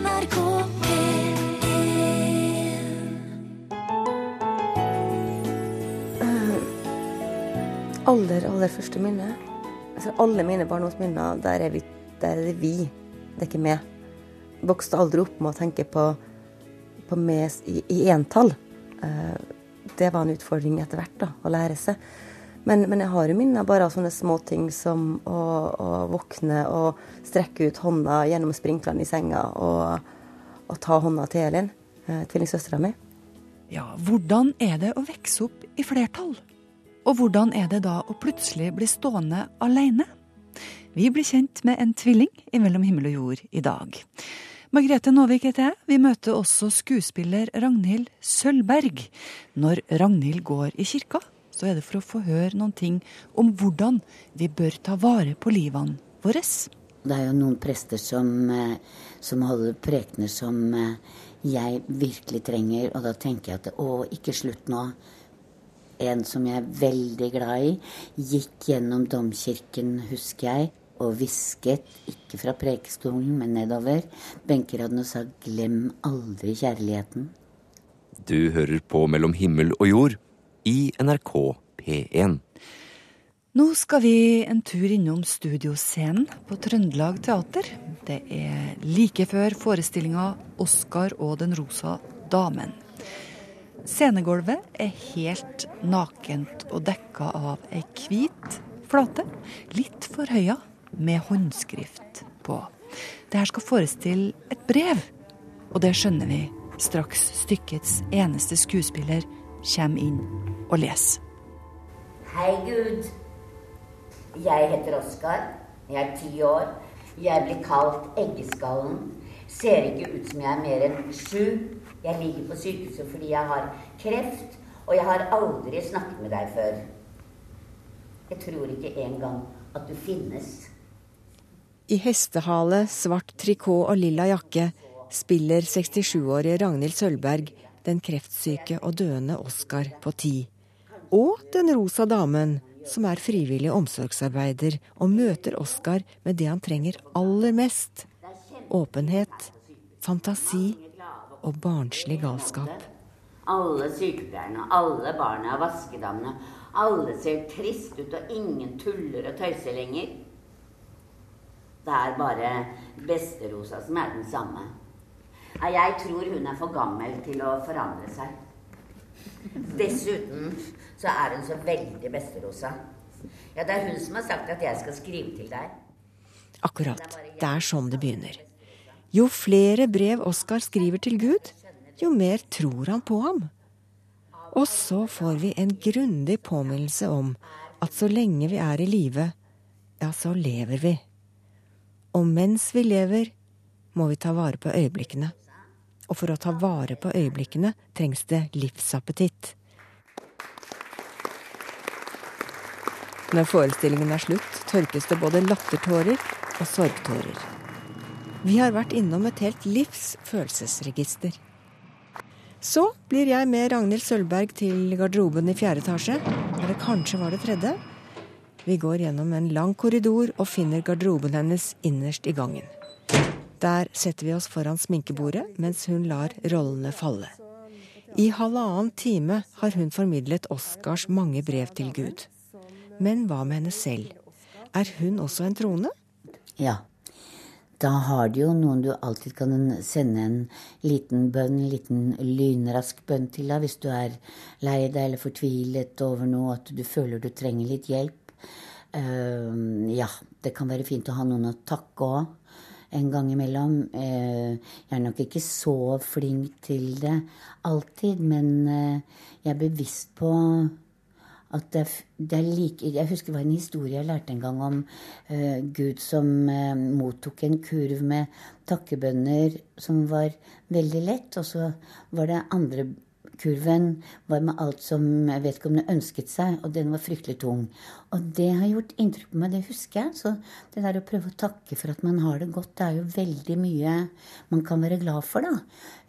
NRK Aller, aller første minne altså Alle mine barndomsminner, der er, der er det vi. Det er ikke meg. Vokste aldri opp med å tenke på, på meg i, i entall. Eh, det var en utfordring etter hvert, da, å lære seg. Men, men jeg har jo minner bare av sånne små ting som å, å våkne og strekke ut hånda gjennom sprinklene i senga og, og ta hånda til Elin, eh, tvillingsøstera mi. Ja, hvordan er det å vokse opp i flertall? Og hvordan er det da å plutselig bli stående alene? Vi blir kjent med en tvilling i Mellom himmel og jord i dag. Margrethe Nåvik heter jeg. Vi møter også skuespiller Ragnhild Sølvberg. Når Ragnhild går i kirka, så er det for å få høre noen ting om hvordan vi bør ta vare på livene våre. Det er jo noen prester som, eh, som holder prekener som eh, jeg virkelig trenger, og da tenker jeg at å, ikke slutt nå. En som jeg er veldig glad i, gikk gjennom domkirken, husker jeg, og hvisket, ikke fra prekestolen, men nedover, benkeradene og sa 'glem aldri kjærligheten'. Du hører på Mellom himmel og jord i NRK P1. Nå skal vi en tur innom studioscenen på Trøndelag Teater. Det er like før forestillinga 'Oskar og den rosa damen'. Scenegulvet er helt nakent og dekka av ei hvit flate, litt forhøya, med håndskrift på. Det her skal forestille et brev, og det skjønner vi straks stykkets eneste skuespiller kommer inn og leser. Hei, Gud. Jeg heter Oskar. Jeg er ti år. Jeg blir kalt Eggeskallen. Ser ikke ut som jeg er mer enn sju. Jeg ligger på sykehuset fordi jeg har kreft, og jeg har aldri snakket med deg før. Jeg tror ikke engang at du finnes. I hestehale, svart trikot og lilla jakke spiller 67-årige Ragnhild Sølvberg den kreftsyke og døende Oskar på ti. Og Den rosa damen, som er frivillig omsorgsarbeider og møter Oskar med det han trenger aller mest. Åpenhet, fantasi og barnslig galskap. Alle sykepleierne, alle barna, vaskedamene. Alle ser trist ut, og ingen tuller og tøyser lenger. Det er bare Besterosa som er den samme. Jeg tror hun er for gammel til å forandre seg. Dessuten så er hun så veldig Besterosa. Ja, det er hun som har sagt at jeg skal skrive til deg. Akkurat. Det er sånn det begynner. Jo flere brev Oskar skriver til Gud, jo mer tror han på ham. Og så får vi en grundig påminnelse om at så lenge vi er i live, ja, så lever vi. Og mens vi lever, må vi ta vare på øyeblikkene. Og for å ta vare på øyeblikkene trengs det livsappetitt. Når forestillingen er slutt, tørkes det både lattertårer og sorgtårer. Vi har vært innom et helt livs følelsesregister. Så blir jeg med Ragnhild Sølvberg til garderoben i fjerde etasje. Eller kanskje var det tredje. Vi går gjennom en lang korridor og finner garderoben hennes innerst i gangen. Der setter vi oss foran sminkebordet mens hun lar rollene falle. I halvannen time har hun formidlet Oscars mange brev til Gud. Men hva med henne selv? Er hun også en troende? Ja. Da har du jo noen du alltid kan sende en liten bønn, en liten lynrask bønn til deg hvis du er lei deg eller fortvilet over noe, at du føler du trenger litt hjelp. Uh, ja, det kan være fint å ha noen å takke òg. En gang imellom. Uh, jeg er nok ikke så flink til det alltid, men uh, jeg er bevisst på at det, det, er like Jeg husker det var en historie jeg lærte en gang om uh, Gud som uh, mottok en kurv med takkebønner som var veldig lett, og så var det andre kurven var med alt som vedkommende ønsket seg, og den var fryktelig tung. Og det har gjort inntrykk på meg, det husker jeg. Så det der å prøve å takke for at man har det godt, det er jo veldig mye man kan være glad for, da.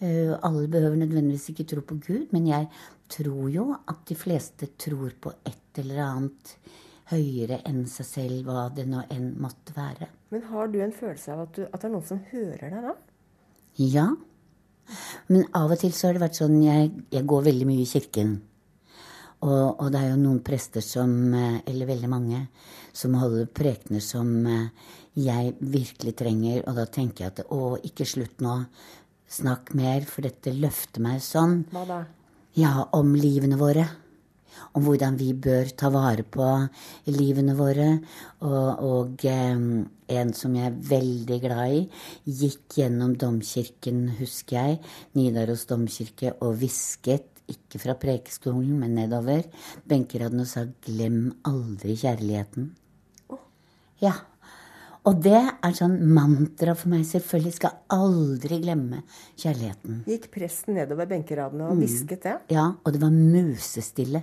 Uh, alle behøver nødvendigvis ikke tro på Gud, men jeg tror jo at de fleste tror på et eller annet høyere enn seg selv, hva det nå enn måtte være. Men har du en følelse av at, du, at det er noen som hører deg da? Ja. Men av og til så har det vært sånn Jeg, jeg går veldig mye i kirken. Og, og, det er jo noen prester som, eh, eller veldig mange, som holder prekener som eh, jeg virkelig trenger. Og da tenker jeg at å, ikke slutt nå. Snakk mer, for dette løfter meg sånn. Hva da? Ja, om livene våre. Om hvordan vi bør ta vare på livene våre. Og, og eh, en som jeg er veldig glad i, gikk gjennom domkirken, husker jeg, Nidaros domkirke, og hvisket ikke fra prekestolen, men nedover, benkeraden og sa 'glem aldri kjærligheten'. Ja. Og det er sånn mantra for meg. Selvfølgelig skal aldri glemme kjærligheten. Gikk presten nedover benkeradene og hvisket det? Ja, og det var musestille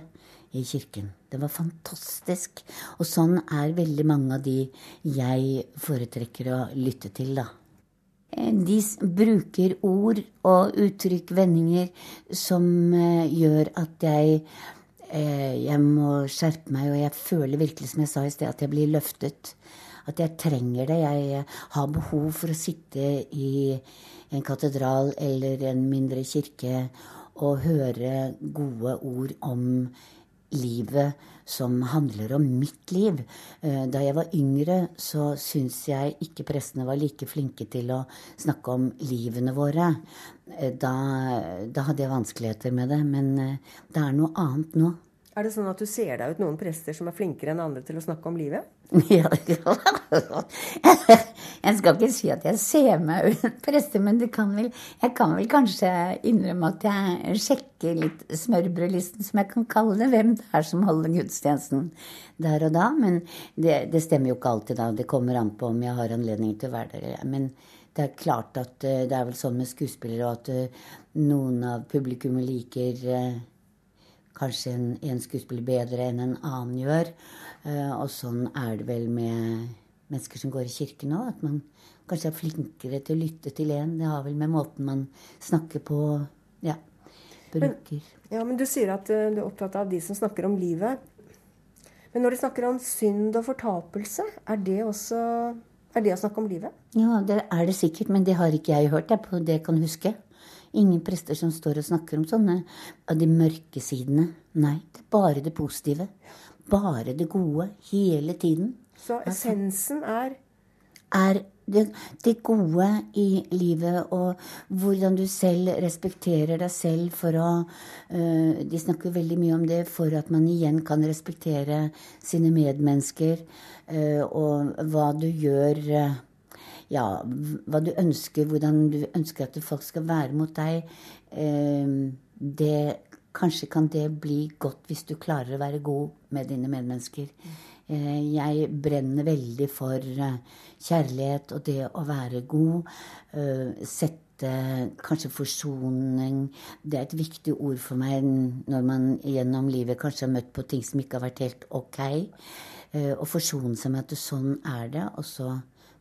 i kirken. Det var fantastisk. Og sånn er veldig mange av de jeg foretrekker å lytte til, da. Eh, de bruker ord og uttrykk, vendinger, som eh, gjør at jeg eh, jeg må skjerpe meg, og jeg føler virkelig, som jeg sa i sted, at jeg blir løftet. At jeg trenger det. Jeg har behov for å sitte i en katedral eller en mindre kirke og høre gode ord om livet som handler om mitt liv. Eh, da jeg var yngre, så syns jeg ikke prestene var like flinke til å snakke om livene våre. Eh, da, da hadde jeg vanskeligheter med det. Men eh, det er noe annet nå. Er det sånn at du ser deg ut noen prester som er flinkere enn andre til å snakke om livet? Ja, Jeg skal ikke si at jeg ser meg ut prester, men kan vel, jeg kan vel kanskje innrømme at jeg sjekker litt smørbrødlisten, som jeg kan kalle det, hvem det er som holder gudstjenesten der og da. Men det, det stemmer jo ikke alltid, da. Det kommer an på om jeg har anledning til å være der. Men det er klart at eh, det er vel sånn med skuespillere at eh, noen av publikummet liker eh, kanskje en, en skuespiller bedre enn en annen gjør. Og sånn er det vel med mennesker som går i kirken òg. At man kanskje er flinkere til å lytte til en. Det har vel med måten man snakker på ja, bruker. Men, ja, men du sier at uh, du er opptatt av de som snakker om livet. Men når de snakker om synd og fortapelse, er det også er det å snakke om livet? Ja, det er det sikkert, men det har ikke jeg hørt. Jeg på det jeg kan huske. Ingen prester som står og snakker om sånne av de mørke sidene. Nei, det er bare det positive. Bare det gode. Hele tiden. Så essensen er Er det, det, gode i livet og hvordan du selv respekterer deg selv for å uh, De snakker veldig mye om det for at man igjen kan respektere sine medmennesker. Uh, og hva du gjør uh, Ja, hva du ønsker, hvordan du ønsker at folk skal være mot deg. det Kanskje kan det bli godt hvis du klarer å være god med dine medmennesker. Eh, jeg brenner veldig for eh, kjærlighet og det å være god. Eh, sette kanskje forsoning Det er et viktig ord for meg når man gjennom livet kanskje har møtt på ting som ikke har vært helt ok. Å forsone seg med at sånn er det, og så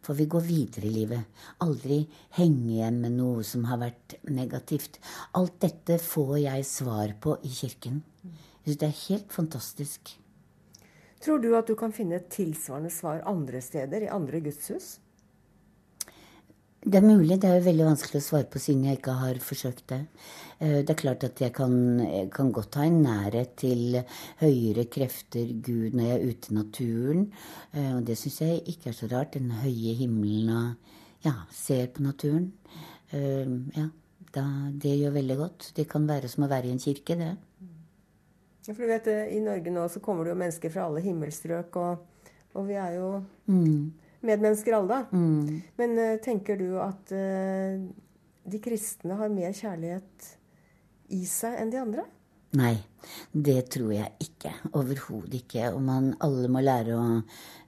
får vi gå videre i livet. Aldri henge igjen med noe som har vært negativt. Alt dette får jeg svar på i kirken. Jeg syns det er helt fantastisk. Tror du at du kan finne et tilsvarende svar andre steder, i andre gudshus? Det er mulig. Det er jo veldig vanskelig å svare på siden jeg ikke har forsøkt det. Eh, det er klart at jeg kan, jeg kan godt ha en nærhet til høyere krefter, Gud, når jeg er ute i naturen. Eh, og det syns jeg ikke er så rart. Den høye himmelen og ja, ser på naturen. Eh, ja, da, det gjør veldig godt. Det kan være som å være i en kirke, det. For du vet, I Norge nå så kommer det jo mennesker fra alle himmelstrøk, og, og vi er jo mm. Medmennesker alle, da. Mm. Men uh, tenker du at uh, de kristne har mer kjærlighet i seg enn de andre? Nei, det tror jeg ikke. Overhodet ikke. Og man alle må lære å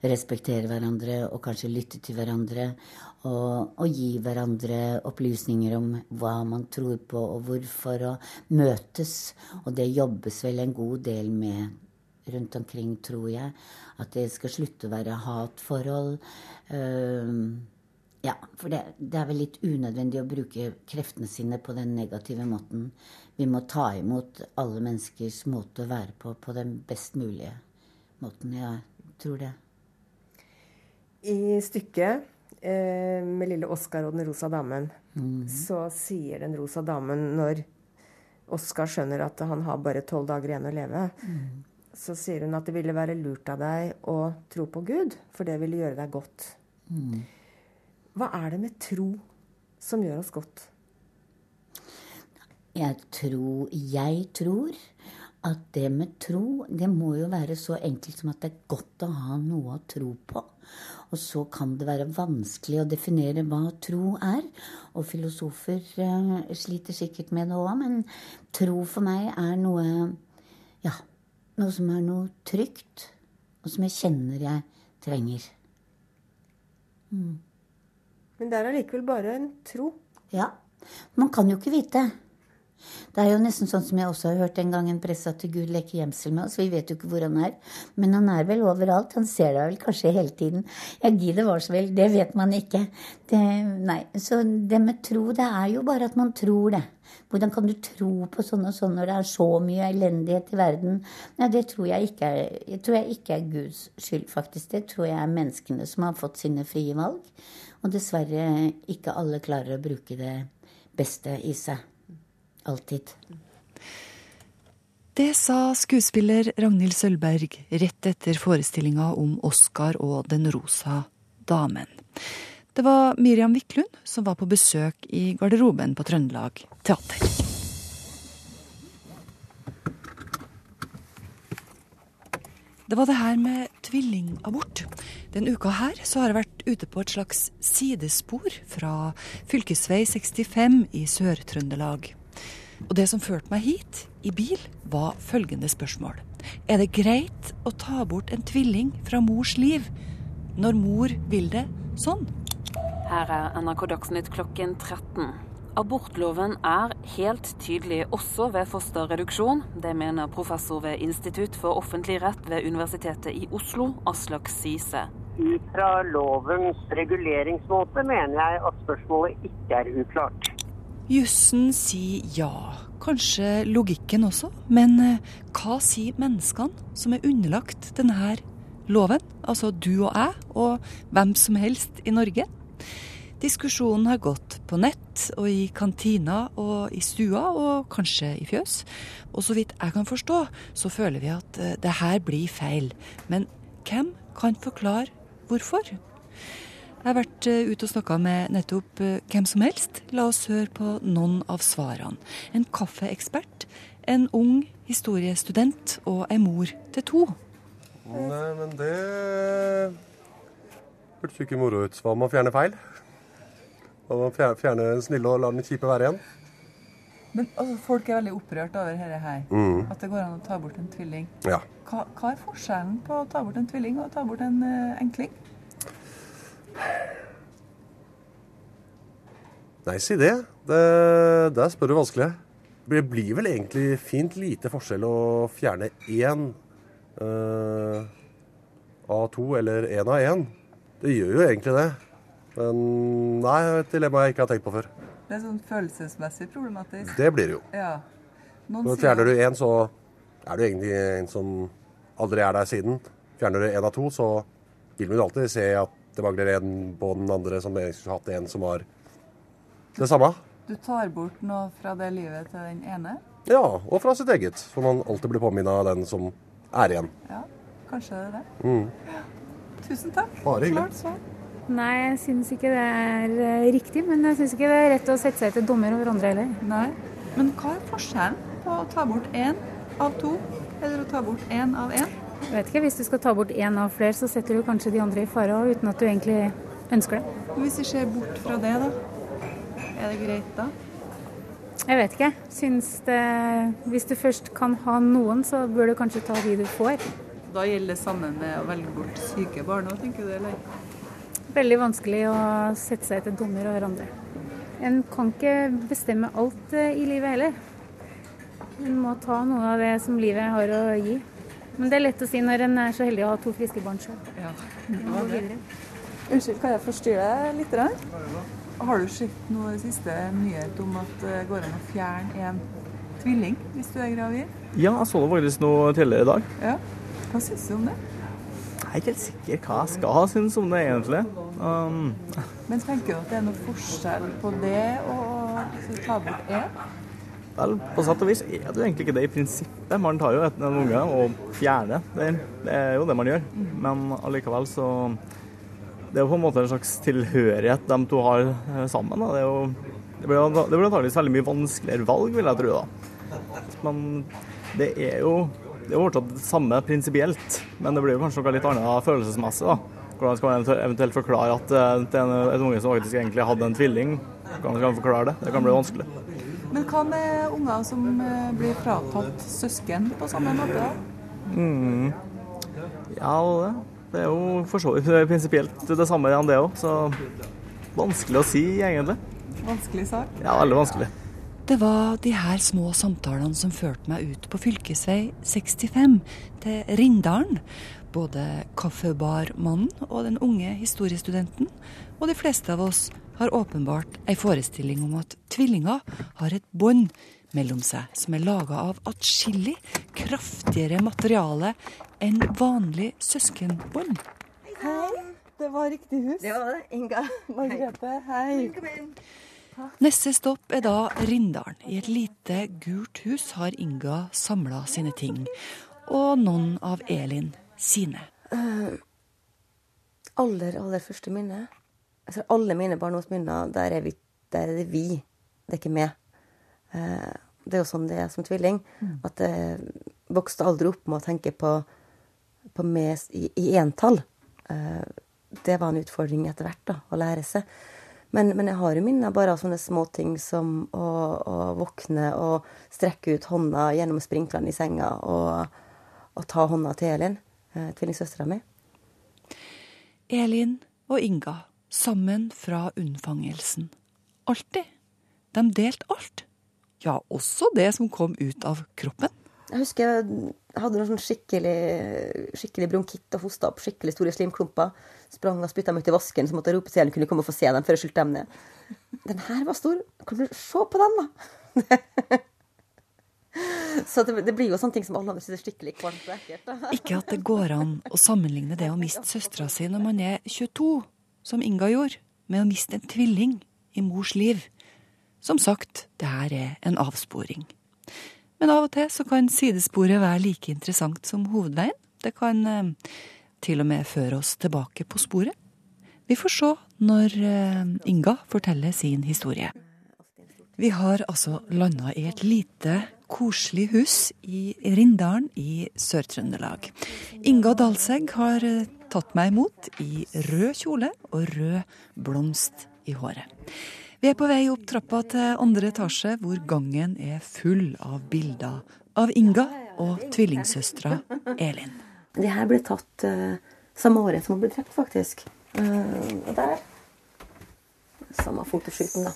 respektere hverandre og kanskje lytte til hverandre. Og, og, gi hverandre opplysninger om hva man tror på og hvorfor, og møtes. Og det jobbes vel en god del med rundt omkring, tror jeg. At det skal slutte å være hatforhold. Uh, ja, for det, det, er vel litt unødvendig å bruke kreftene sine på den negative måten. Vi må ta imot alle menneskers måte å være på på den best mulige måten. Jeg tror det. I stykket eh, med lille Oskar og den rosa damen så sier den rosa damen når Oskar skjønner at han har bare tolv dager igjen å leve, så sier hun at det ville være lurt av deg å tro på Gud, for det ville gjøre deg godt. Hva er det med tro som gjør oss godt? Jeg tror Jeg tror at det med tro, det må jo være så enkelt som at det er godt å ha noe å tro på. Og så kan det være vanskelig å definere hva tro er. Og filosofer eh, sliter sikkert med det òg, men tro for meg er noe Ja, noe som er noe trygt, og som jeg kjenner jeg trenger. Men det er allikevel bare en tro. Ja. Man kan jo ikke vite. Det er jo nesten sånn som jeg også har hørt en gang en presse at Gud leker gjemsel med oss. Vi vet jo ikke hvor han er. Men han er vel overalt. Han ser deg vel kanskje hele tiden. Ja, gi det var så vel. Det vet man ikke. Det, nei. Så det med tro, det er jo bare at man tror det. Hvordan kan du tro på sånn og sånn når det er så mye elendighet i verden? Nei, det tror jeg ikke er, jeg tror jeg ikke er Guds skyld, faktisk. Det tror jeg er menneskene som har fått sine frie valg. Og dessverre ikke alle klarer å bruke det beste i seg. Alltid. Det sa skuespiller Ragnhild Sølvberg rett etter forestillinga om Oscar og Den rosa damen. Det var Miriam Wiklund som var på besøk i garderoben på Trøndelag Teater. Det var det her med tvillingabort. Den uka her så har jeg vært ute på et slags sidespor fra fylkesvei 65 i Sør-Trøndelag. Og det som førte meg hit, i bil, var følgende spørsmål. Er det greit å ta bort en tvilling fra mors liv, når mor vil det sånn? Her er NRK Dagsnytt klokken 13. Abortloven er helt tydelig også ved fosterreduksjon. Det mener professor ved Institutt for offentlig rett ved Universitetet i Oslo, Aslak Syse. Ut fra lovens reguleringsmåte mener jeg at spørsmålet ikke er uklart. Jussen sier ja, kanskje logikken også, men eh, hva sier menneskene som er underlagt denne loven? Altså du og jeg, og hvem som helst i Norge? Diskusjonen har gått på nett og i kantina og i stua og kanskje i fjøs. Og så vidt jeg kan forstå, så føler vi at eh, det her blir feil. Men hvem kan forklare hvorfor? Jeg har vært eh, ute og snakka med nettopp eh, hvem som helst. La oss høre på noen av svarene. En kaffeekspert, en ung historiestudent og ei mor til to. Nei, men det hørtes jo ikke moro ut. Hva om man fjerner feil? Hva fjerne man fjerner den snille og lar den kjipe være igjen? Men altså, folk er veldig opprørt over dette her. Mm. At det går an å ta bort en tvilling. Ja. Hva, hva er forskjellen på å ta bort en tvilling og å ta bort en uh, enkling? Nei, si det. det. Der spør du vanskelig. Det blir vel egentlig fint lite forskjell å fjerne én uh, av to eller én av én. Det gjør jo egentlig det. Men nei, et dilemma jeg ikke har tenkt på før. Det er sånn følelsesmessig problematisk. Det blir det jo. Ja. Noen Når fjerner du én, så er du egentlig en som aldri er der siden. Fjerner du én av to, så vil man alltid se at det mangler en på den andre som egentlig skulle hatt en som var det samme. Du tar bort noe fra det livet til den ene. Ja, og fra sitt eget. For man alltid blir påminnet av den som er igjen. Ja, kanskje det er det. Mm. Tusen takk. Bare hyggelig. Klart svar. Nei, jeg syns ikke det er eh, riktig. Men jeg syns ikke det er rett å sette seg til dommer over andre heller. Nei. Men hva er forskjellen på å ta bort én av to, eller å ta bort én av én? Jeg vet ikke, Hvis du skal ta bort én av flere, så setter du kanskje de andre i fare òg, uten at du egentlig ønsker det. Hvis vi ser bort fra det, da? Er det greit da? Jeg vet ikke. Syns det Hvis du først kan ha noen, så bør du kanskje ta de du får. Da gjelder det samme med å velge bort syke barn òg, tenker du, eller? Veldig vanskelig å sette seg til dommer over andre. En kan ikke bestemme alt eh, i livet heller. En må ta noe av det som livet har å gi. Men det er lett å si når en er så heldig å ha to friske barn sjøl. Ja. Unnskyld, kan jeg forstyrre deg litt? Har du sett noe siste nyhet om at det går an å fjerne en tvilling hvis du er gravid? Ja, jeg så det faktisk noe tidligere i dag. Ja. Hva syns du om det? Er ikke helt sikker hva jeg skal synes om det, egentlig. Um, Men tenker du at det er noe forskjell på det og å ta bort én? vel, på sett og vis er det jo egentlig ikke det i prinsippet. Man tar jo et, en unge og fjerner. Det, det er jo det man gjør. Men allikevel så Det er jo på en måte en slags tilhørighet de to har eh, sammen. Da. Det, er jo, det blir, det blir antakeligvis veldig mye vanskeligere valg, vil jeg tro. da. Men det er jo det er fortsatt det samme prinsipielt, men det blir kanskje noe litt annet følelsesmessig. da. Hvordan skal man eventuelt forklare at eh, det er en, unge som faktisk egentlig hadde en tvilling? Hvordan skal man forklare det? Det kan bli vanskelig. Men hva med unger som eh, blir fratatt søsken på samme måte? Mm. Ja, det, det er jo for så vidt prinsipielt det samme igjen, det òg. Så vanskelig å si, egentlig. Vanskelig sak. Ja, veldig vanskelig. Det var de her små samtalene som førte meg ut på fylkesvei 65 til Rindalen. Både kaffebarmannen og den unge historiestudenten, og de fleste av oss, har åpenbart ei forestilling om at tvillinger har et bånd mellom seg som er laga av atskillig kraftigere materiale enn vanlig søskenbånd. Hei. Det var riktig hus. Det var det. Inga. Margrethe, hei. Inn. Neste stopp er da Rindalen. I et lite, gult hus har Inga samla sine ting. Og noen av Elin sine. Uh, aller, aller første minne altså Alle mine barndomsminner, der er, vi, der er det vi. Det er ikke meg. Uh, det er jo sånn det er som tvilling. At jeg vokste aldri opp med å tenke på, på meg i, i entall. Eh, det var en utfordring etter hvert, da, å lære seg. Men, men jeg har jo minner bare av sånne små ting som å, å våkne og strekke ut hånda gjennom sprinklene i senga og, og ta hånda til Elin, eh, tvillingsøstera mi. Elin og Inga, sammen fra unnfangelsen. Alltid. De delte alt. Ja, også det som kom ut av kroppen. Jeg husker jeg hadde noe sånn skikkelig, skikkelig bronkitt og hosta opp skikkelig store slimklumper. Sprang og spytta dem ut i vasken, så måtte jeg rope til Elin kunne komme og få se dem før jeg skylte dem ned. Den her var stor. Kan du se på den, da? Så det, det, blir jo sånne ting som alle andre syns er skikkelig kvalmt og ekkelt. Ikke at det går an å sammenligne det å miste søstera si når man er 22, som Inga gjorde, med å miste en tvilling i mors liv. Som sagt, det her er en avsporing. Men av og til så kan sidesporet være like interessant som hovedveien. Det kan eh, til og med føre oss tilbake på sporet. Vi får se når eh, Inga forteller sin historie. Vi har altså landa i et lite, koselig hus i Rindalen i Sør-Trøndelag. Inga Dalsegg har eh, tatt meg imot i rød kjole og rød blomst i håret. Vi er på vei opp trappa til andre etasje, hvor gangen er full av bilder av Inga og tvillingsøstera Elin. De her ble tatt uh, samme året som hun ble drept, faktisk. Uh, og der Samme fotoskilten, da.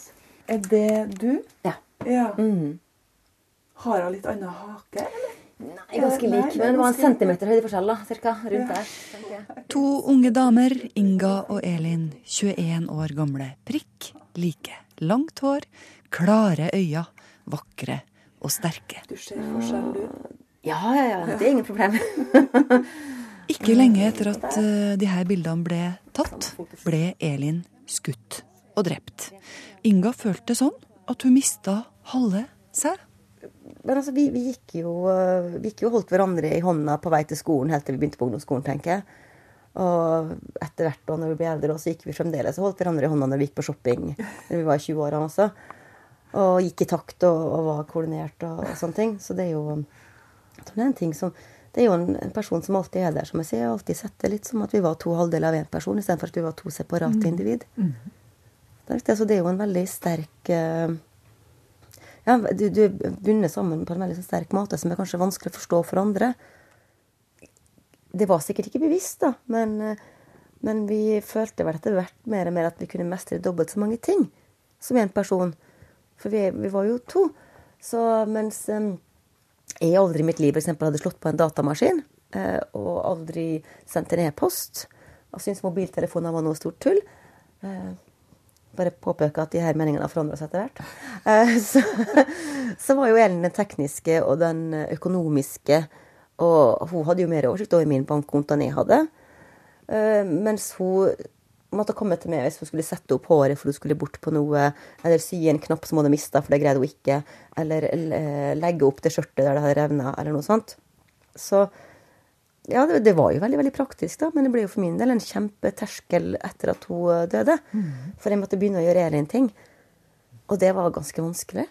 Er det du? Ja. Ja. Mm. Har hun litt annen hake, eller? Nei, ganske lik, men det var en centimeter høydeforskjell, da, cirka, rundt der. To unge damer, Inga og Elin, 21 år gamle, prikk like. Langt hår, klare øyne, vakre og sterke. Du ser forskjell, du. Ja, ja, ja, det er ingen problem. Ikke lenge etter at eh, de her bildene ble tatt, ble Elin skutt og drept. Inga følte sånn at hun mista halve seg. Men altså, vi, vi, gikk jo, øh, vi gikk jo og holdt hverandre i hånda på vei til skolen helt til vi begynte på ungdomsskolen, tenker jeg. Og etter hvert da når vi ble eldre, så gikk vi fremdeles og holdt hverandre i hånda når vi gikk på shopping. Når vi var i 20-årene også. Og gikk i takt og, og var koordinert og, og, sånne ting. Så det er jo det er en ting som det er jo en, en, person som alltid er der, som jeg sier. Jeg har alltid sett det litt som at vi var to halvdeler av én person, istedenfor at vi var to separate Mm. individ. Det, er- så det er jo en veldig sterk uh, ja, du, du er bundet sammen på en veldig sterk måte som er kanskje vanskelig å forstå for andre. Det var sikkert ikke bevisst, da, men, eh, men vi følte vel etter hvert mer og mer at vi kunne mestre dobbelt så mange ting som én person. For vi, vi var jo to. Så mens eh, jeg aldri i mitt liv eksempel, hadde slått på en datamaskin, eh, og aldri sendt en e-post, og syntes mobiltelefoner var noe stort tull bare påpeke at de her meningene har forandra seg etter hvert. Så, så var jo Elin den tekniske og den økonomiske, og hun hadde jo mer oversikt over min bankkonto enn jeg hadde. Eh, mens hun måtte komme til meg hvis hun skulle sette opp håret for hun skulle bort på noe, eller sy en knapp som hun hadde mista, for det greide hun ikke, eller eh, legge opp det skjørtet der det hadde revna, eller noe sånt. Så ja, det, det, var jo veldig veldig praktisk, da, men det ble jo for min del en kjempeterskel etter at hun døde. Mm. For jeg måtte begynne å gjøre egen ting. Og det var ganske vanskelig.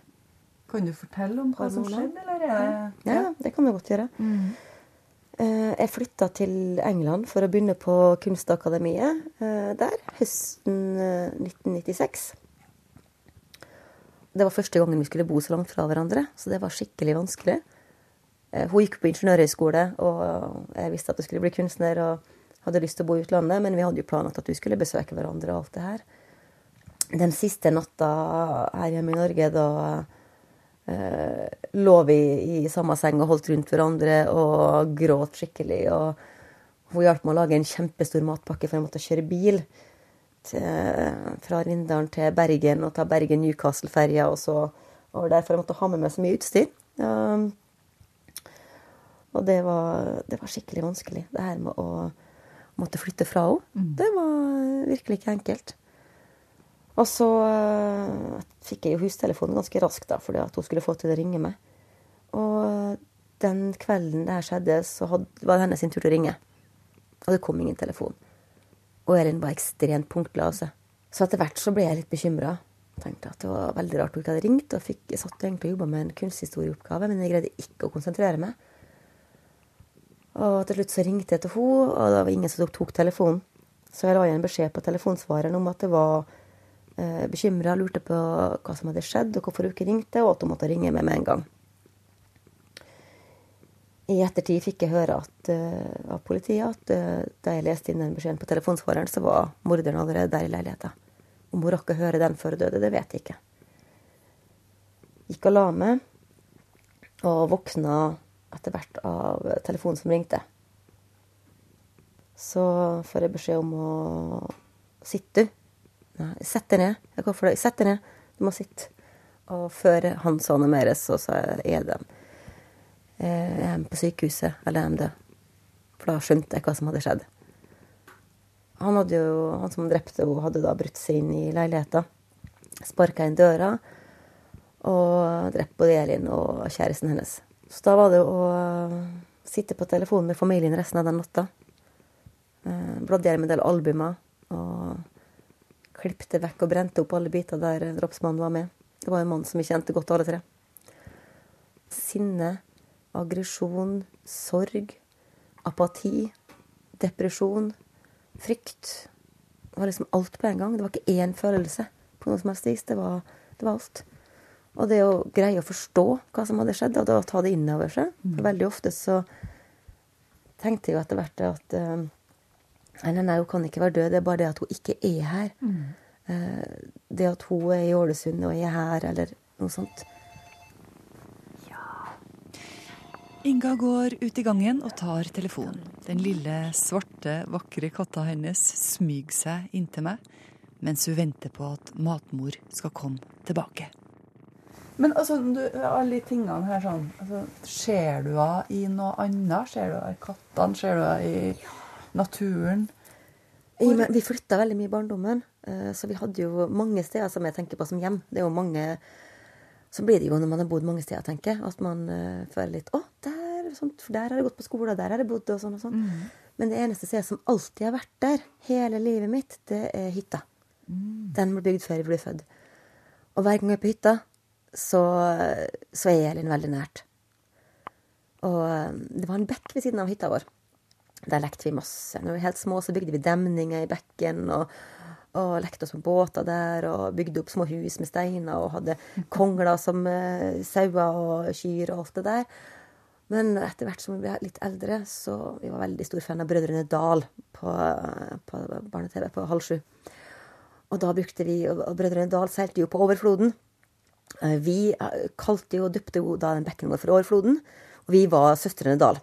Kan du fortelle om hva som skjedde, eller er Ja, det kan du godt gjøre. Mm. Eh, jeg flytta til England for å begynne på Kunstakademiet eh, der høsten 1996. Det var første gangen vi skulle bo så langt fra hverandre, så det var skikkelig vanskelig. Eh, hun gikk på ingeniørhøyskole, og jeg visste at hun skulle bli kunstner og hadde lyst til å bo i utlandet, men vi hadde jo planlagt at vi skulle besøke hverandre og alt det her. Den siste natta her hjemme i Norge, da eh, lå vi i samme seng og holdt rundt hverandre og gråt skikkelig. Og hun hjalp meg å lage en kjempestor matpakke, for jeg måtte kjøre bil til, fra Rindalen til Bergen og ta Bergen-Newcastle-ferja og så over der, for jeg måtte ha med meg så mye utstyr. Um, og det var, det var, skikkelig vanskelig. Det her med å måtte flytte fra henne. Mm. Det var virkelig ikke enkelt. Og så uh, fikk jeg jo hustelefonen ganske raskt, da, fordi at hun skulle få til å ringe meg. Og den kvelden det her skjedde, så hadde, var det hennes tur til å ringe. Og det kom ingen telefon. Og Elin var ekstremt punktlig Så etter hvert så ble jeg litt bekymra. Tenkte at det var veldig rart hun ikke hadde ringt. Og fikk, jeg satt egentlig og jobba med en kunsthistorieoppgave, men jeg greide ikke å konsentrere meg. Og til slutt så ringte jeg til henne, og det var ingen som tok telefonen. Så jeg la igjen beskjed på telefonsvareren om at det var eh, bekymra, lurte på hva som hadde skjedd, og hvorfor hun ikke ringte, og at hun måtte ringe meg med en gang. I ettertid fikk jeg høre at, uh, av politiet at uh, da jeg leste inn den beskjeden på telefonsvareren, så var morderen allerede der i leiligheta. Om hun rakk å høre den før hun døde, det vet jeg ikke. Gikk og la meg, og våkna etter hvert av telefonen som ringte. Så får jeg beskjed om å sitte. Sett deg ned. Jeg går for deg. Sett deg ned. Du må sitte. Og før han så noe mer, så sa jeg er det eh, er på sykehuset, eller er de død? For da skjønte jeg hva som hadde skjedd. Han, hadde jo, han som drepte henne, hadde da brutt seg inn i leiligheta. Sparka inn døra og drept både Elin og kjæresten hennes. Så da var det å sitte på telefonen med familien resten av den natta. Eh, bladde gjennom en del albumer og klipte vekk og brente opp alle biter der drapsmannen var med. Det var en mann som vi kjente godt, alle tre. Sinne, aggresjon, sorg, apati, depresjon, frykt. Det var liksom alt på en gang. Det var ikke én følelse på noe som helst vis. Det var, det var alt. Og det å greie å forstå hva som hadde skjedd, og da ta det inn over seg. For mm. veldig ofte så tenkte jeg jo etter hvert at uh, Nei, hun kan ikke være død. Det er bare det at hun ikke er her. Mm. Uh, det at hun er i Ålesund og er her, eller noe sånt. Ja Inga går ut i gangen og tar telefonen. Den lille, svarte, vakre katta hennes smyger seg inntil meg mens hun venter på at matmor skal komme tilbake. Men altså, du, alle de tingene her sånn altså, Ser du henne i noe annet? Ser du henne i kattene? Ser du henne i naturen? I, vi flytta veldig mye i barndommen, eh, så vi hadde jo mange steder som jeg tenker på som hjem. Det er jo mange Så blir det jo når man har bodd mange steder, tenker jeg, at man uh, føler litt Å, der, sånt, der har jeg gått på skole, der har jeg bodd, og sånn og sånn. Mm. Men det eneste stedet som alltid har vært der, hele livet mitt, det er hytta. Mm. Den ble bygd før jeg ble født. Og hver gang jeg er på hytta, så, så er Elin veldig nært. Og um, det var en bekk ved siden av hytta vår. Der lekte vi masse. Når vi var helt små, så bygde vi demninger i bekken. og, og lekte oss med båter der og bygde opp små hus med steiner og hadde kongler som eh, sauer og kyr og alt det der. Men etter hvert som vi ble litt eldre, så vi var veldig stor fan av Brødrene Dal på, på barne-TV på halv sju. Og da brukte vi, og Brødrene Dal seilte jo på overfloden. Eh, vi eh, kalte jo og døpte jo da den bekken vår for Overfloden. Og vi var Søstrene Dal.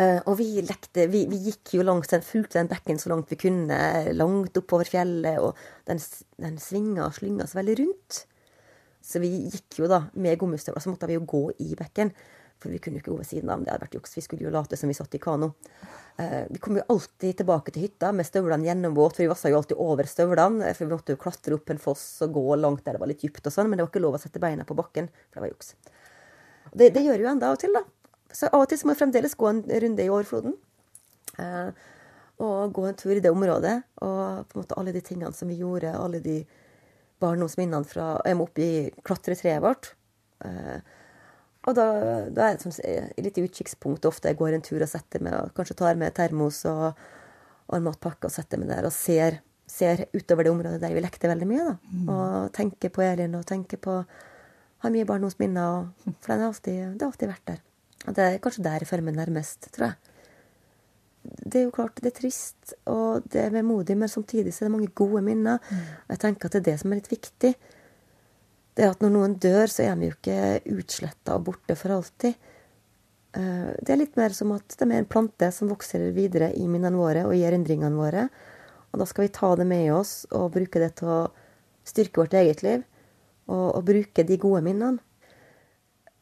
Uh, og vi lekte vi, vi, gikk jo langs den, fulgte den bekken så langt vi kunne, langt oppover fjellet, og den, den svinga og slynga så veldig rundt. Så vi gikk jo da med gummistøvler, så måtte vi jo gå i bekken. For vi kunne jo ikke gå ved siden av. Det hadde vært juks. Vi skulle jo late som vi satt i kano. Eh, vi kom jo alltid tilbake til hytta med støvlene gjennomvåt, for vi vassa jo alltid over støvlene. For vi måtte jo klatre opp en foss og gå langt der det var litt dypt og sånn, men det var ikke lov å sette beina på bakken, for det var juks. Det, det gjør jo enda av og til, da. Så av og til må vi fremdeles gå en runde i årfloden. Eh, og gå en tur i det området. Og på en måte alle de tingene som vi gjorde, alle de barndomsminnene fra Jeg må opp i klatretreet vårt. Eh, og da, da er det litt utkikkspunkt ofte. Jeg går en tur og setter meg, og kanskje tar med termos og, og en matpakke og setter meg der og ser, ser, utover det området der vi lekte veldig mye. da. Mm. Og tenker på Elin og tenker på Har mye barndomsminner. For den har alltid, det har alltid vært der. Det er kanskje der formen er mest, tror jeg det er jo klart det er trist og det er vemodig, men samtidig så er det mange gode minner. Mm. Og jeg tenker at det er det som er litt viktig. Det er at når noen dør, så er de jo ikke utsletta og borte for alltid. Eh, det er litt mer som at de er en plante som vokser videre i minnene våre og i erindringene våre. Og da skal vi ta det med oss og bruke det til å styrke vårt eget liv. Og, og bruke de gode minnene.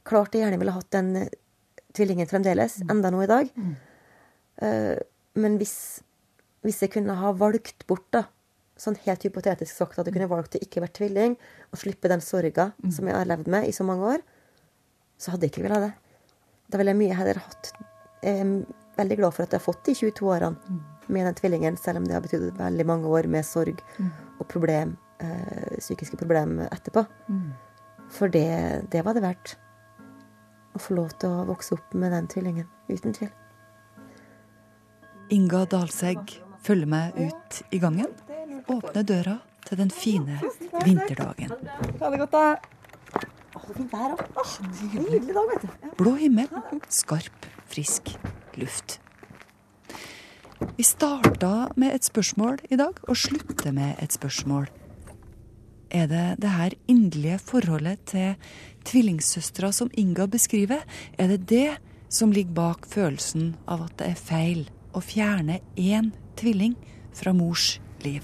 Klart jeg gjerne ville hatt den tvillingen fremdeles, mm. enda nå i dag. Mm. Eh, men hvis, hvis, jeg kunne ha valgt bort, da, sånn helt hypotetisk sagt, at jeg kunne valgt å ikke være tvilling og slippe den sorga mm. som jeg har levd med i så mange år, så hadde jeg ikke villet det. Da ville jeg mye heller hatt Jeg er veldig glad for at jeg har fått de 22 årene mm. med den tvillingen, selv om det har betydd veldig mange år med sorg mm. og problem, øh, psykiske problemer etterpå. Mm. For det, det var det verdt. Å få lov til å vokse opp med den tvillingen. Uten tvil. Inga Dalsegg følger meg ut i gangen, åpner døra til den fine vinterdagen. Ha det godt, da. Fint vær òg. Nydelig dag, vet du. Blå himmel, skarp, frisk luft. Vi starta med et spørsmål i dag, og slutter med et spørsmål. Er det det her inderlige forholdet til tvillingsøstera som Inga beskriver, er det det som ligger bak følelsen av at det er feil å fjerne én tvilling fra mors liv.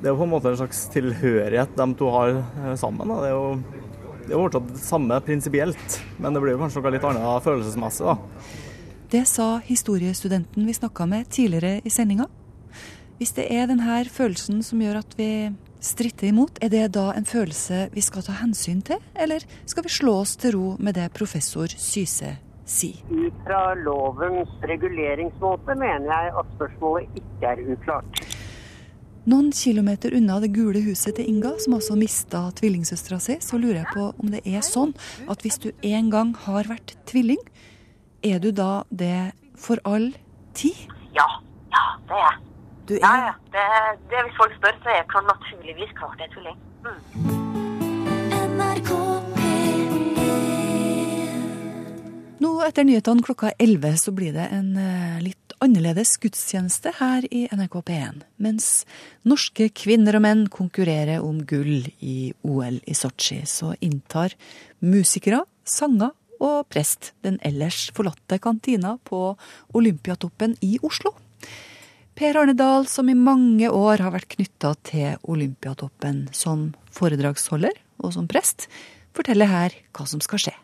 Det er jo på en måte en slags tilhørighet de to har eh, sammen. Da. Det er jo det er fortsatt det samme prinsipielt, men det blir jo kanskje noe litt annet følelsesmessig. da. Det sa historiestudenten vi snakka med tidligere i sendinga. Hvis det er denne følelsen som gjør at vi stritter imot, er det da en følelse vi skal ta hensyn til, eller skal vi slå oss til ro med det professor Syse sier? Ut fra lovens reguleringsmåte mener jeg at spørsmålet ikke er uklart. Noen kilometer unna det gule huset til Inga, som altså mista tvillingsøstera si, så lurer jeg på om det er sånn at hvis du en gang har vært tvilling, er du da det for all tid? Ja. Ja, det er jeg. Du er... Ja, ja. Det, det, hvis folk spør, så er jeg naturligvis klart jeg er tulling. Mm. Nå etter nyhetene klokka 11 så blir det en eh, litt annerledes gudstjeneste her i NRK P1. Mens norske kvinner og menn konkurrerer om gull i OL i Sotsji, så inntar musikere, sanger og prest den ellers forlatte kantina på Olympiatoppen i Oslo. Per Arne Dahl, som i mange år har vært knytta til Olympiatoppen som foredragsholder og som prest, forteller her hva som skal skje.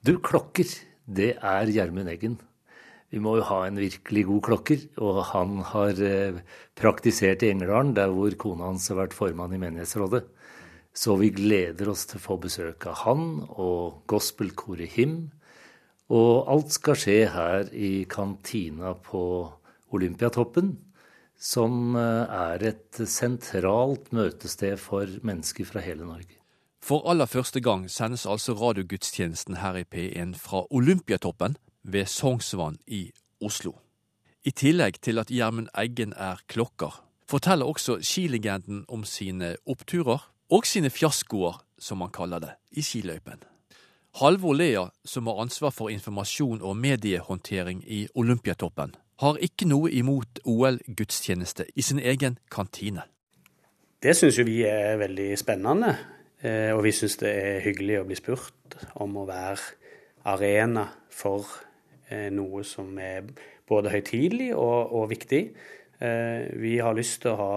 Du, klokker, det er Gjermund Eggen. Vi må jo ha en virkelig god klokker, og han har eh, praktisert i Engerdalen, der hvor kona hans har vært formann i menighetsrådet. Så vi gleder oss til å få besøk av han og gospelkoret Him. Og alt skal skje her i kantina på Olympiatoppen, som eh, er et sentralt møtested for mennesker fra hele Norge. For aller første gang sendes altså radiogudstjenesten her i P1 fra Olympiatoppen ved Sognsvann i Oslo. I tillegg til at Gjermund Eggen er klokker, forteller også skilegenden om sine oppturer og sine fiaskoer, som han kaller det, i skiløypen. Halvor Lea, som har ansvar for informasjon og mediehåndtering i Olympiatoppen, har ikke noe imot OL-gudstjeneste i sin egen kantine. Det syns jo vi er veldig spennende. Eh, og vi syns det er hyggelig å bli spurt om å være arena for eh, noe som er både høytidelig og, og viktig. Eh, vi har lyst til å ha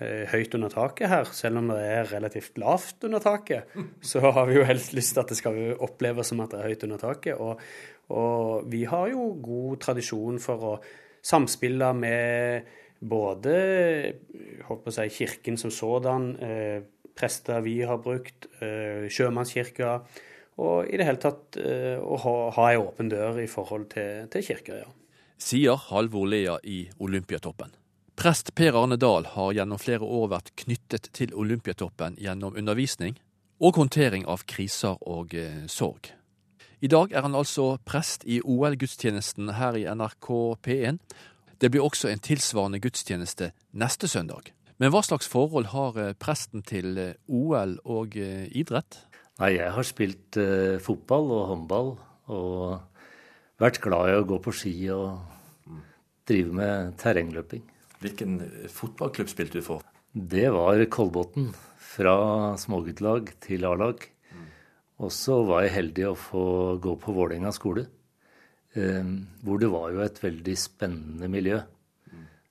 høyt under taket her, selv om det er relativt lavt under taket. Så har vi jo helst lyst til at det skal oppleves som at det er høyt under taket. Og, og vi har jo god tradisjon for å samspille med både håper jeg, kirken som sådan, eh, prester vi har brukt, eh, sjømannskirka, og i det hele tatt eh, å ha, ha ei åpen dør i forhold til, til kirker, ja. Sier Halvor Lea i Olympiatoppen. Prest Per Arne Dahl har gjennom flere år vært knyttet til Olympiatoppen gjennom undervisning og håndtering av kriser og eh, sorg. I dag er han altså prest i OL-gudstjenesten her i NRK P1. Det blir også en tilsvarende gudstjeneste neste søndag. Men hva slags forhold har eh, presten til eh, OL og idrett? Nei, jeg har spilt eh, fotball og håndball og vært glad i å gå på ski og drive med terrengløping. Hvilken fotballklubb spilte du for? Det var Kolbotn. Fra småguttlag til A-lag. Og så var jeg heldig å få gå på Vålerenga skole. Eh, hvor det var jo et veldig spennende miljø.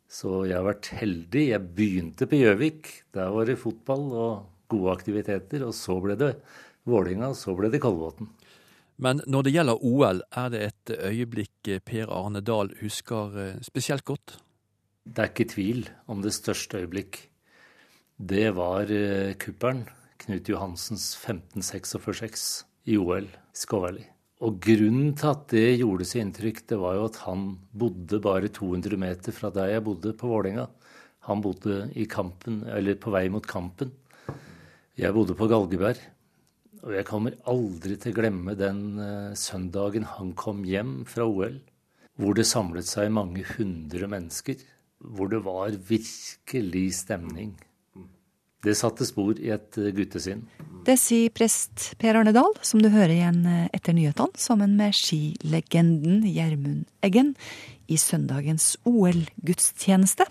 Så jeg har vært heldig. Jeg begynte på Gjøvik. Der var det fotball og gode aktiviteter. Og så ble det Vålerenga, og så ble det Kolbotn. Men når det gjelder OL, er det et øyeblikk Per Arne Dahl husker eh, spesielt godt? Det er ikke tvil om det største øyeblikk. Det var eh, kuppelen. Knut Johansens 1546 i OL i Skåværli. Og grunnen til at det gjorde seg inntrykk, det var jo at han bodde bare 200 meter fra der jeg bodde, på Vålerenga. Han bodde i kampen, eller på vei mot kampen. Jeg bodde på Galgeberg. Og jeg kommer aldri til å glemme den uh, søndagen han kom hjem fra OL, hvor det samlet seg mange hundre mennesker. Hvor det var virkelig stemning. Det satte spor i et uh, guttesinn. Det sier prest Per Arne Dahl, som du hører igjen eh, etter nyhetene, sammen med skilegenden Gjermund Eggen i søndagens OL-gudstjeneste.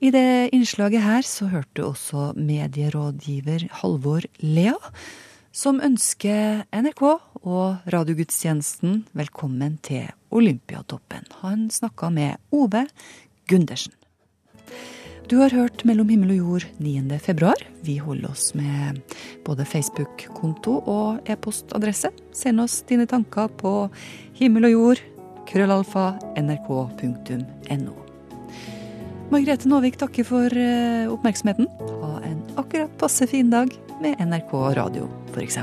I det innslaget her så hørte du også medierådgiver Halvor Lea, som ønsker NRK og radiogudstjenesten velkommen til Olympiatoppen. Han snakka med Ove Gundersen. Du har hørt Mellom himmel og jord 9. februar. Vi holder oss med både Facebook-konto og e-postadresse. Send oss dine tanker på himmel og jord, krøllalfa, nrk.no. Margrethe Nåvik takker for eh, oppmerksomheten. Ha en akkurat passe fin dag med NRK radio, f.eks.